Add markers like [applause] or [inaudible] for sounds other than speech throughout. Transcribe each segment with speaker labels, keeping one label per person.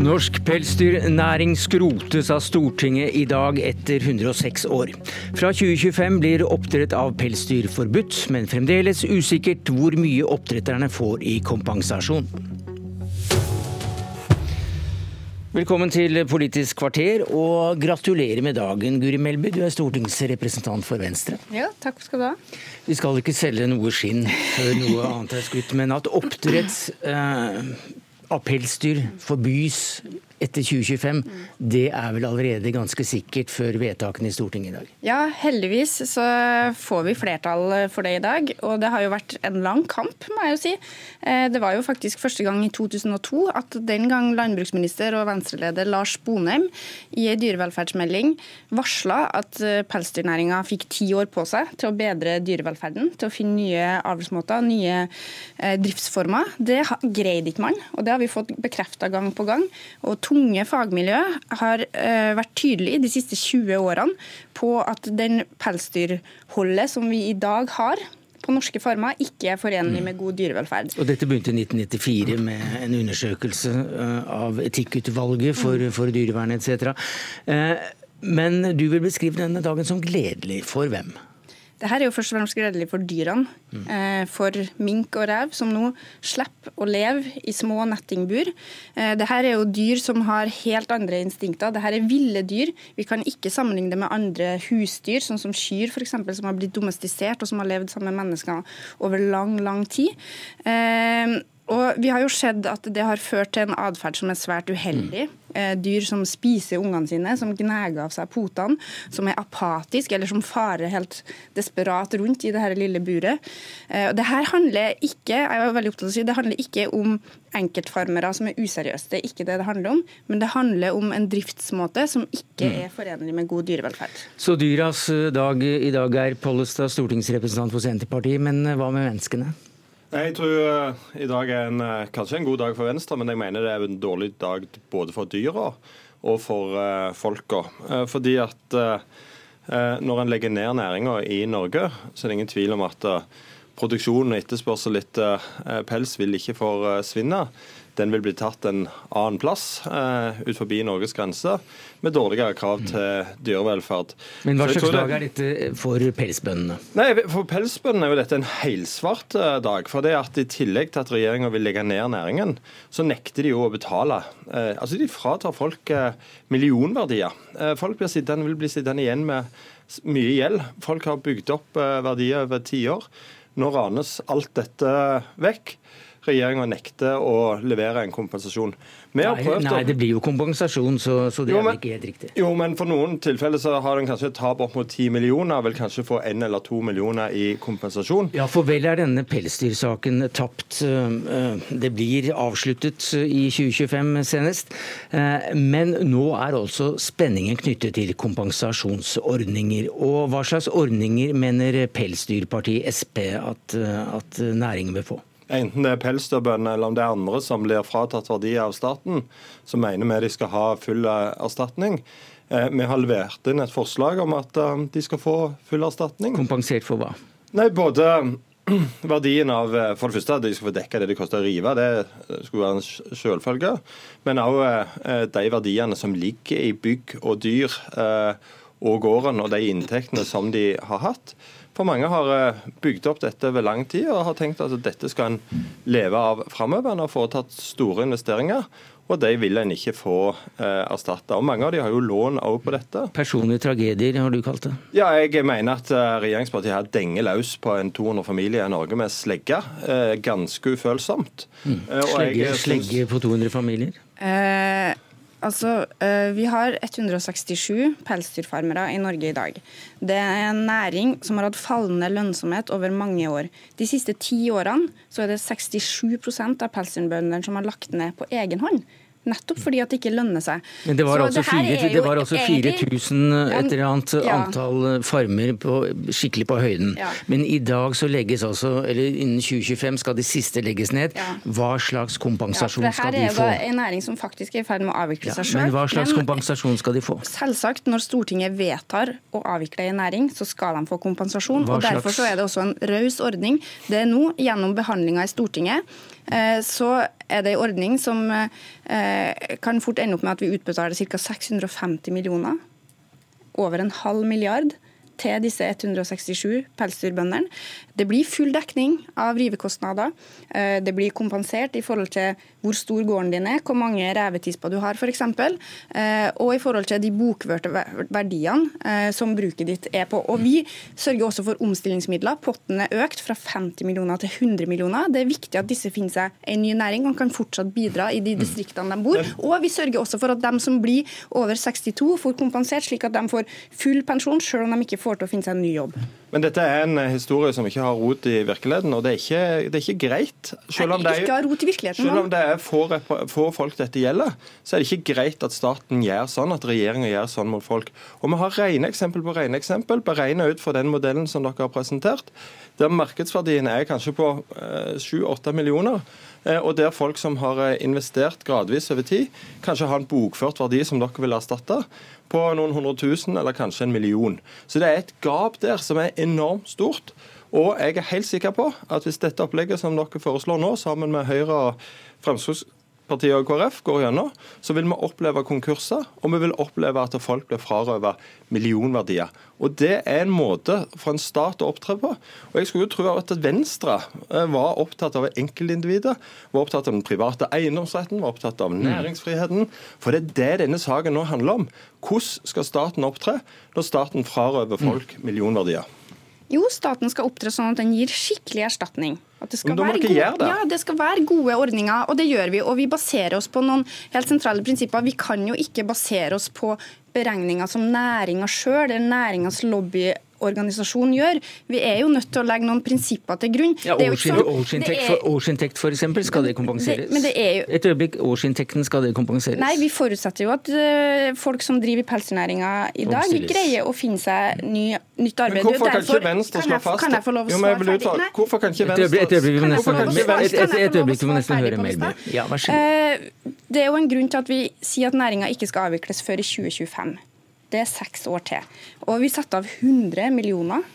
Speaker 1: Norsk pelsdyrnæring skrotes av Stortinget i dag etter 106 år. Fra 2025 blir oppdrett av pelsdyr forbudt, men fremdeles usikkert hvor mye oppdretterne får i kompensasjon. Velkommen til Politisk kvarter, og gratulerer med dagen, Guri Melby. Du er stortingsrepresentant for Venstre.
Speaker 2: Ja, takk skal du ha.
Speaker 1: Vi skal ikke selge noe skinn før noe annet er skutt, men at oppdrett eh, av pelsdyr forbys etter 2025, det er vel allerede ganske sikkert før vedtakene i Stortinget i dag?
Speaker 2: Ja, heldigvis så får vi flertall for det i dag. Og det har jo vært en lang kamp, må jeg jo si. Eh, det var jo faktisk første gang i 2002 at den gang landbruksminister og venstreleder Lars Bonheim i en dyrevelferdsmelding varsla at eh, pelsdyrnæringa fikk ti år på seg til å bedre dyrevelferden, til å finne nye avlsmåter, nye eh, driftsformer. Det greide ikke man, og det har vi fått bekrefta gang på gang. Og tunge fagmiljø har uh, vært tydelige de siste 20 årene på at den pelsdyrholdet som vi i dag har, på norske farmer ikke er forenlig med god dyrevelferd.
Speaker 1: Og Dette begynte i 1994 med en undersøkelse eh, av Etikkutvalget for, for dyrevern etc. Eh, men du vil beskrive denne dagen som gledelig. For hvem?
Speaker 2: Dette er jo først og fremst gledelig for dyrene. Mm. For mink og rev, som nå slipper å leve i små nettingbur. Eh, dette er jo dyr som har helt andre instinkter. Dette er ville dyr. Vi kan ikke sammenligne det med andre husdyr, sånn som kyr f.eks., som har blitt domestisert og som har levd sammen med mennesker over lang, lang tid. Eh, og Vi har jo sett at det har ført til en atferd som er svært uheldig. Mm. Dyr som spiser ungene sine, som gnager av seg potene, som er apatiske eller som farer helt desperat rundt i det her lille buret. Eh, det her handler ikke jeg var veldig opptatt av å si, det handler ikke om enkeltfarmere som er useriøse. Det er ikke det det handler om. Men det handler om en driftsmåte som ikke mm. er forenlig med god dyrevelferd.
Speaker 1: Så dyras dag i dag er Pollestad, stortingsrepresentant for Senterpartiet. Men hva med menneskene?
Speaker 3: Jeg tror uh, i dag er en, uh, kanskje en god dag for Venstre, men jeg mener det er en dårlig dag både for dyra og for uh, folka. fordi at når en legger ned næringa i Norge, så er det ingen tvil om at produksjonen og etterspørsel etter pels vil ikke forsvinne den vil bli tatt en annen plass uh, ut forbi Norges grenser, med dårligere krav til dyrevelferd.
Speaker 1: Men hva slags dag er dette for pelsbøndene?
Speaker 3: Nei, For pelsbøndene er jo dette en helsvart uh, dag. For det at i tillegg til at regjeringa vil legge ned næringen, så nekter de jo å betale. Uh, altså De fratar folk millionverdier. folk blir sittende, vil bli sittende igjen med mye gjeld. Folk har bygd opp verdier over tiår. Nå ranes alt dette vekk regjeringa nekter å levere en kompensasjon.
Speaker 1: Nei, nei, det blir jo kompensasjon, så, så det jo, men, er ikke helt riktig.
Speaker 3: Jo, men for noen tilfeller så har den kanskje et tap opp mot 10 millioner, vil kanskje få én eller to millioner i kompensasjon.
Speaker 1: Ja, for vel er denne pelsdyrsaken tapt. Det blir avsluttet i 2025 senest. Men nå er altså spenningen knyttet til kompensasjonsordninger. Og hva slags ordninger mener Pelsdyrpartiet Sp at, at næringen vil få?
Speaker 3: Enten det er pelsdyrbønder eller om det er andre som blir fratatt verdier av staten, så mener vi de skal ha full eh, erstatning. Eh, vi har levert inn et forslag om at eh, de skal få full erstatning.
Speaker 1: Kompensert for hva?
Speaker 3: Nei, både [clears throat] verdien av For det første at de skal få dekka det det koster å rive, det skulle være en selvfølge. Men òg de verdiene som ligger i bygg og dyr og gården, og de inntektene som de har hatt. For mange har eh, bygd opp dette over lang tid og har tenkt at dette skal en leve av framover. En har foretatt store investeringer. Og de vil en ikke få eh, erstatta. Og mange av de har jo lån òg på dette.
Speaker 1: Personlige tragedier, har du kalt det?
Speaker 3: Ja, jeg mener at eh, regjeringspartiet her denger løs på en 200 familie i Norge med slegge. Eh, ganske ufølsomt.
Speaker 1: Mm. Slegge, slegge på 200 familier? Eh,
Speaker 2: Altså, eh, Vi har 167 pelsdyrfarmere i Norge i dag. Det er en næring som har hatt fallende lønnsomhet over mange år. De siste ti årene så er det 67% av pelsdyrbøndene som har lagt ned på egen hånd. Nettopp fordi at det ikke lønner seg.
Speaker 1: Men Det var altså, fire, det var altså 4000 et eller annet ja. antall farmer på, skikkelig på høyden. Ja. Men i dag så legges altså, eller innen 2025 skal de siste legges ned. Ja. Hva slags kompensasjon skal de få?
Speaker 2: Dette er en næring som faktisk er i ferd med å avvikle seg sjøl.
Speaker 1: Men hva slags men, kompensasjon skal de få?
Speaker 2: Selvsagt, når Stortinget vedtar å avvikle en næring, så skal de få kompensasjon. Hva og Derfor så er det også en raus ordning. Det er nå, gjennom behandlinga i Stortinget, eh, så er det en ordning som kan fort ende opp med at vi utbetaler ca. 650 millioner. Over en halv milliard til disse 167 pelsdyrbøndene. Det blir full dekning av rivekostnader. Det blir kompensert i forhold til hvor stor gården din er, hvor mange revetisper du har f.eks. Eh, og i forhold til de bokførte verdiene eh, som bruket ditt er på. Og Vi sørger også for omstillingsmidler. Potten er økt fra 50 millioner til 100 millioner. Det er viktig at disse finner seg en ny næring og kan fortsatt bidra i de distriktene de bor. Og vi sørger også for at de som blir over 62 får kompensert, slik at de får full pensjon selv om de ikke får til å finne seg en ny jobb.
Speaker 3: Men dette er en historie som ikke har rot i virkeligheten, og det er ikke, det er ikke greit.
Speaker 2: Selv om, det er,
Speaker 3: selv om det er få, få, folk dette gjelder, så er det ikke greit at staten gjør sånn, at regjeringa gjør sånn mot folk. Og Vi har rene eksempel på rene eksempel, beregna ut for den modellen som dere har presentert, der markedsverdien er kanskje på 7-8 eh, millioner. Eh, og der folk som har eh, investert gradvis over tid, kanskje har en bokført verdi som dere vil erstatte på noen hundre tusen eller kanskje en million. Så det er et gap der som er enormt stort. Og jeg er helt sikker på at hvis dette opplegget som dere foreslår nå, sammen med Høyre og Fremskrittspartiet og KrF går gjennom, så vil vi oppleve konkurser, og vi vil oppleve at folk blir frarøvet millionverdier. Og Det er en måte for en stat å opptre på. Og Jeg skulle jo tro at Venstre eh, var opptatt av enkeltindividet, var opptatt av den private eiendomsretten, var opptatt av næringsfriheten. For det er det denne saken nå handler om. Hvordan skal staten opptre når staten frarøver folk millionverdier?
Speaker 2: Jo, staten skal opptre sånn at den gir skikkelig erstatning.
Speaker 3: At det skal, være gode, det.
Speaker 2: Ja, det skal være gode ordninger, og det gjør vi. Og vi baserer oss på noen helt sentrale prinsipper. Vi kan jo ikke basere oss på beregninger som næringa sjøl eller næringas lobby organisasjon gjør. Vi er jo nødt til å legge noen prinsipper til grunn.
Speaker 1: Ja, Årsinntekt for, årsinntekt for eksempel, skal det kompenseres? Det, men det er jo, Et øyeblikk, årsinntekten, skal det kompenseres?
Speaker 2: Nei, vi forutsetter jo at uh, folk som driver i pelsdyrnæringa i dag, Omstilles. greier å finne seg ny, nytt arbeid.
Speaker 3: Men hvorfor kan ikke Venstre slå fast
Speaker 2: Kan jeg få lov å svare ferdig?
Speaker 3: Hvorfor kan ikke Venstre
Speaker 1: Et øyeblikk, vi må nesten høre mer. Ja, vær så god.
Speaker 2: Uh, det er jo en grunn til at vi sier at næringa ikke skal avvikles før i 2025. Det er seks år til. Og vi satte av 100 millioner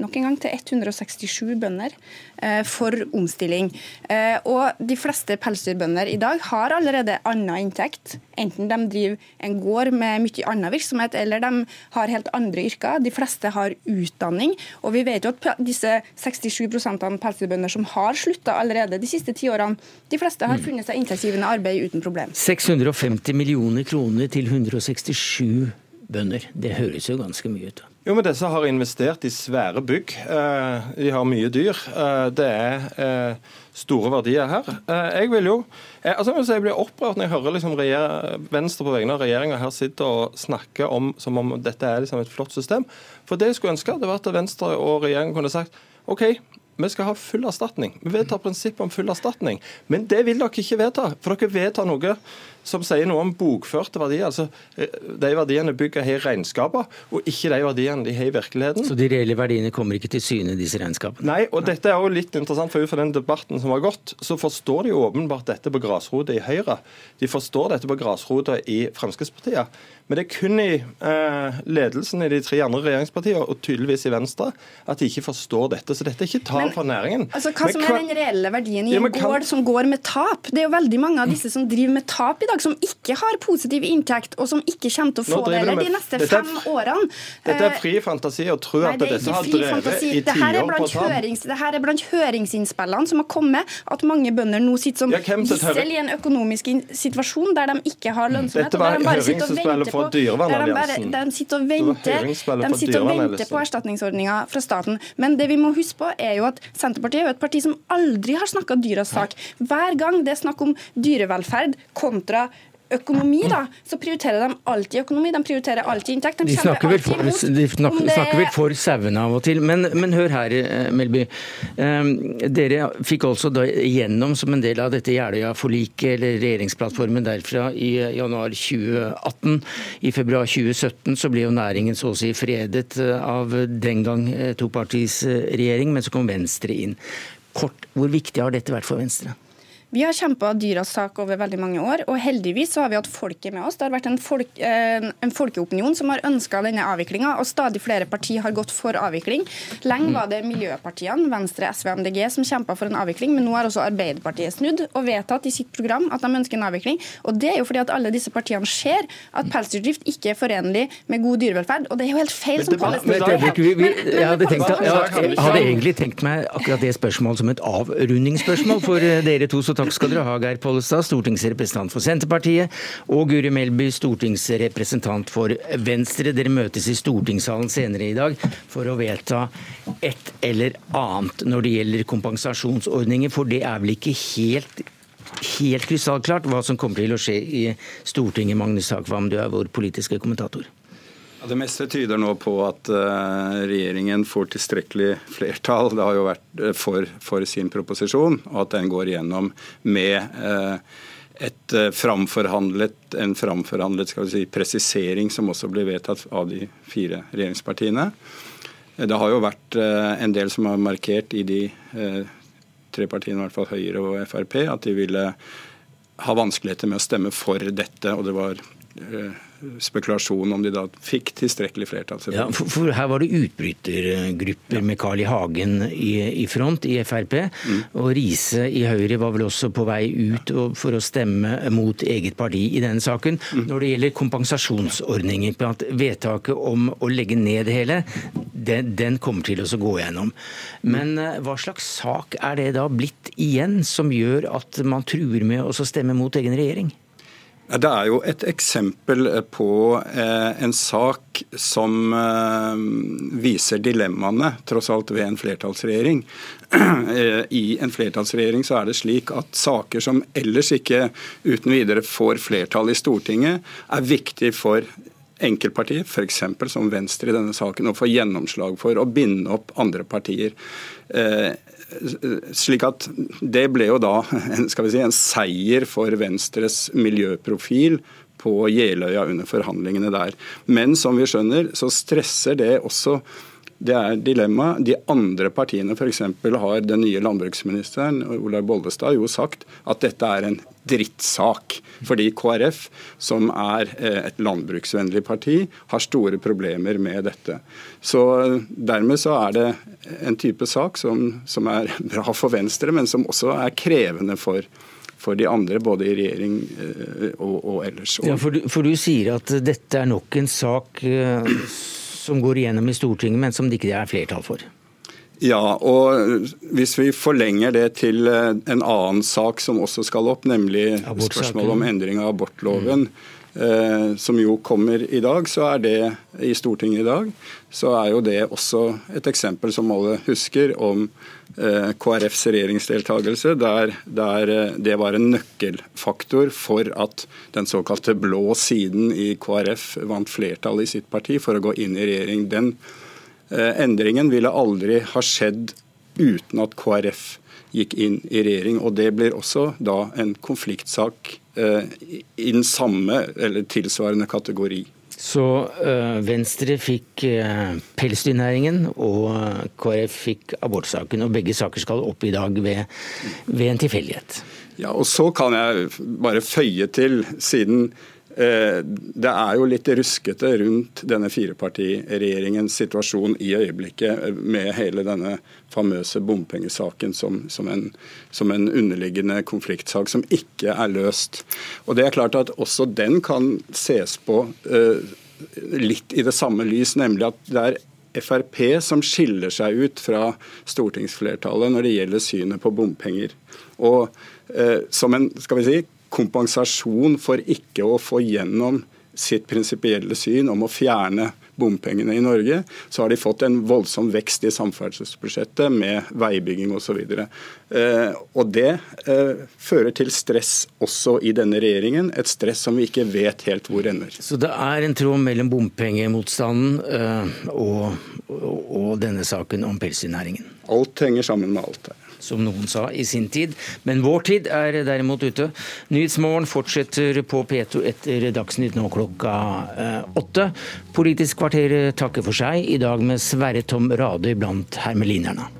Speaker 2: nok en gang til 167 bønder eh, for omstilling. Eh, og De fleste pelsdyrbønder i dag har allerede annen inntekt. Enten de driver en gård med mye annen virksomhet, eller de har helt andre yrker. De fleste har utdanning. Og vi vet jo at disse 67% av pelsdyrbønder som har slutta allerede de siste ti årene, de fleste har mm. funnet seg inntektsgivende arbeid uten problem.
Speaker 1: 650 millioner kroner til 167 bønder. Det høres jo ganske mye ut.
Speaker 3: Jo, men Disse har investert i svære bygg. Eh, de har mye dyr. Eh, det er eh, store verdier her. Jeg vil jo altså jeg blir opprørt når jeg hører liksom Venstre på vegne av regjeringa her sitte og snakke om som om dette er liksom et flott system. For det jeg skulle ønske, det var at Venstre og regjeringen kunne sagt OK, vi skal ha full erstatning. Vi vedtar prinsippet om full erstatning. Men det vil dere ikke vedta. For dere vedtar noe som sier noe om bokførte verdier. altså eh, De verdiene bygget har i regnskapene, og ikke de verdiene de har i virkeligheten.
Speaker 1: Så de reelle verdiene kommer ikke til syne i disse regnskapene?
Speaker 3: Nei, og dette er jo litt interessant, for ut fra den debatten som har gått, så forstår de jo åpenbart dette på grasrota i Høyre. De forstår dette på grasrota i Fremskrittspartiet. Men det er kun i eh, ledelsen i de tre andre regjeringspartiene, og tydeligvis i Venstre, at de ikke forstår dette. Så dette er ikke tap for næringen.
Speaker 2: Altså, Hva som er den reelle verdien i en ja, gård som går med tap? Det er jo veldig mange av disse som driver med tap i dag, som ikke har positiv inntekt, og som ikke kommer til å få det de neste dette, fem årene.
Speaker 3: Dette er fri fantasi å tro at dette har drevet i tiår på.
Speaker 2: Hørings, det her er blant høringsinnspillene som har kommet, at mange bønder nå sitter som ja, gissel i en økonomisk situasjon der de ikke har lønnsomhet.
Speaker 3: Dette var høringsinnspillet fra Dyrevernalliansen.
Speaker 2: De, de sitter og venter, de sitter og venter på erstatningsordninga fra staten. Men det vi må huske på, er jo at Senterpartiet er jo et parti som aldri har snakka dyras sak. Hver gang det er snakk om dyrevelferd kontra økonomi, da, så prioriterer de alltid økonomi. De prioriterer alltid inntekt.
Speaker 1: De, de snakker, vel for, de snakker, det... snakker vel for sauene av og til. Men, men, hør her, eh, Melby. Um, dere fikk altså da igjennom som en del av dette Jeløya-forliket, eller regjeringsplattformen derfra, i eh, januar 2018. I februar 2017 så ble jo næringen så å si fredet eh, av den gang topartisregjering, men så kom Venstre inn. Kort, hvor viktig har dette vært for Venstre?
Speaker 2: Vi har kjempa dyras sak over veldig mange år, og heldigvis så har vi hatt folket med oss. Det har vært en, folk, eh, en folkeopinion som har ønska denne avviklinga, og stadig flere partier har gått for avvikling. Lenge var det miljøpartiene, Venstre, SV og MDG, som kjempa for en avvikling, men nå har også Arbeiderpartiet snudd og vedtatt i sitt program at de ønsker en avvikling. Og det er jo fordi at alle disse partiene ser at pelsdyrdrift ikke er forenlig med god dyrevelferd, og det er jo helt feil som palestinere.
Speaker 1: Jeg hadde, tenkt, jeg hadde egentlig tenkt meg akkurat det spørsmålet som et avrundingsspørsmål for eh, dere to. så takk skal dere ha, Geir Pollestad, stortingsrepresentant for Senterpartiet, og Guri Melby, stortingsrepresentant for Venstre. Dere møtes i stortingssalen senere i dag for å vedta et eller annet når det gjelder kompensasjonsordninger, for det er vel ikke helt helt krystallklart hva som kommer til å skje i Stortinget. Magnus Hagvam, du er vår politiske kommentator.
Speaker 4: Det meste tyder nå på at uh, regjeringen får tilstrekkelig flertall det har jo vært uh, for, for, sin proposisjon, og at den går igjennom med uh, et framforhandlet, en framforhandlet si, presisering som også blir vedtatt av de fire regjeringspartiene. Det har jo vært en del som har markert i de tre partiene, i hvert fall Høyre og Frp, at de ville ha vanskeligheter med å stemme for dette. og det var spekulasjon om de da fikk tilstrekkelig flertall.
Speaker 1: Ja, for, for, Her var det utbrytergrupper med Carl I. Hagen i, i, front i Frp. Mm. Og Riise i Høyre var vel også på vei ut for å stemme mot eget parti i denne saken. Mm. Når det gjelder kompensasjonsordninger, blant vedtaket om å legge ned det hele, den, den kommer til å gå gjennom. Men mm. hva slags sak er det da blitt igjen som gjør at man truer med å stemme mot egen regjering?
Speaker 4: Det er jo et eksempel på eh, en sak som eh, viser dilemmaene, tross alt, ved en flertallsregjering. [clears throat] Eh, I en flertallsregjering så er det slik at saker som ellers ikke uten videre får flertall i Stortinget, er viktig for enkeltpartier, f.eks. som Venstre i denne saken, å få gjennomslag for å binde opp andre partier. Slik at Det ble jo da skal vi si, en seier for Venstres miljøprofil på Jeløya under forhandlingene der. Men som vi skjønner, så stresser det også det er dilemma. De andre partiene f.eks. har den nye landbruksministeren Olaug Bollestad jo sagt at dette er en drittsak. Fordi KrF, som er eh, et landbruksvennlig parti, har store problemer med dette. Så Dermed så er det en type sak som, som er [laughs] bra for Venstre, men som også er krevende for for de andre, både i regjering eh, og, og ellers.
Speaker 1: Ja, for du, for du sier at dette er nok en sak uh som går igjennom i Stortinget, men som det ikke er flertall for.
Speaker 4: Ja, og hvis vi forlenger det til eh, en annen sak som også skal opp, nemlig spørsmålet om endring av abortloven, mm. Som jo kommer i dag, så er det i Stortinget i dag, så er jo det også et eksempel som alle husker, om KrFs regjeringsdeltakelse, der, der eh, det var en nøkkelfaktor for at den såkalte blå siden i KrF vant flertall i sitt parti for å gå inn i regjering. Den endringen ville aldri ha skjedd uten at KrF gikk inn i regjering. og Det blir også da en konfliktsak Eh, i den samme eller tilsvarende kategori.
Speaker 1: Så øh, Venstre fikk øh, pelsdyrnæringen, og KrF fikk abortsaken. Og begge saker skal opp i dag ved, ved en tilfeldighet.
Speaker 4: Ja, og Så kan jeg bare føye til, siden Eh, det er jo litt ruskete rundt denne firepartiregjeringens situasjon i øyeblikket, eh, med hele denne famøse bompengesaken som, som, en, som, en, underliggende konfliktsak som ikke er løst. Og det er klart at Også den kan ses på uh, litt i det samme lys, nemlig at det er Frp som skiller seg ut fra stortingsflertallet når det gjelder synet på bompenger. Og uh, som en skal vi si, kompensasjon for ikke å få gjennom sitt prinsipielle syn om å fjerne bompengene i Norge, så har de fått en voldsom vekst i samferdselsbudsjettet med veibygging osv. Eh, og det eh, fører til stress også i denne regjeringen, et stress som vi ikke vet helt hvor ender.
Speaker 1: Så det er en tråd mellom bompengemotstanden eh, og, og, og denne saken om pelsdyrnæringen?
Speaker 4: Alt henger sammen med alt her
Speaker 1: som noen sa i sin tid. Men vår tid er derimot ute. Nyhetsmorgen fortsetter på P2 etter Dagsnytt nå klokka eh, åtte. Politisk kvarter takker for seg, i dag med Sverre Tom Radøy blant hermelinerne.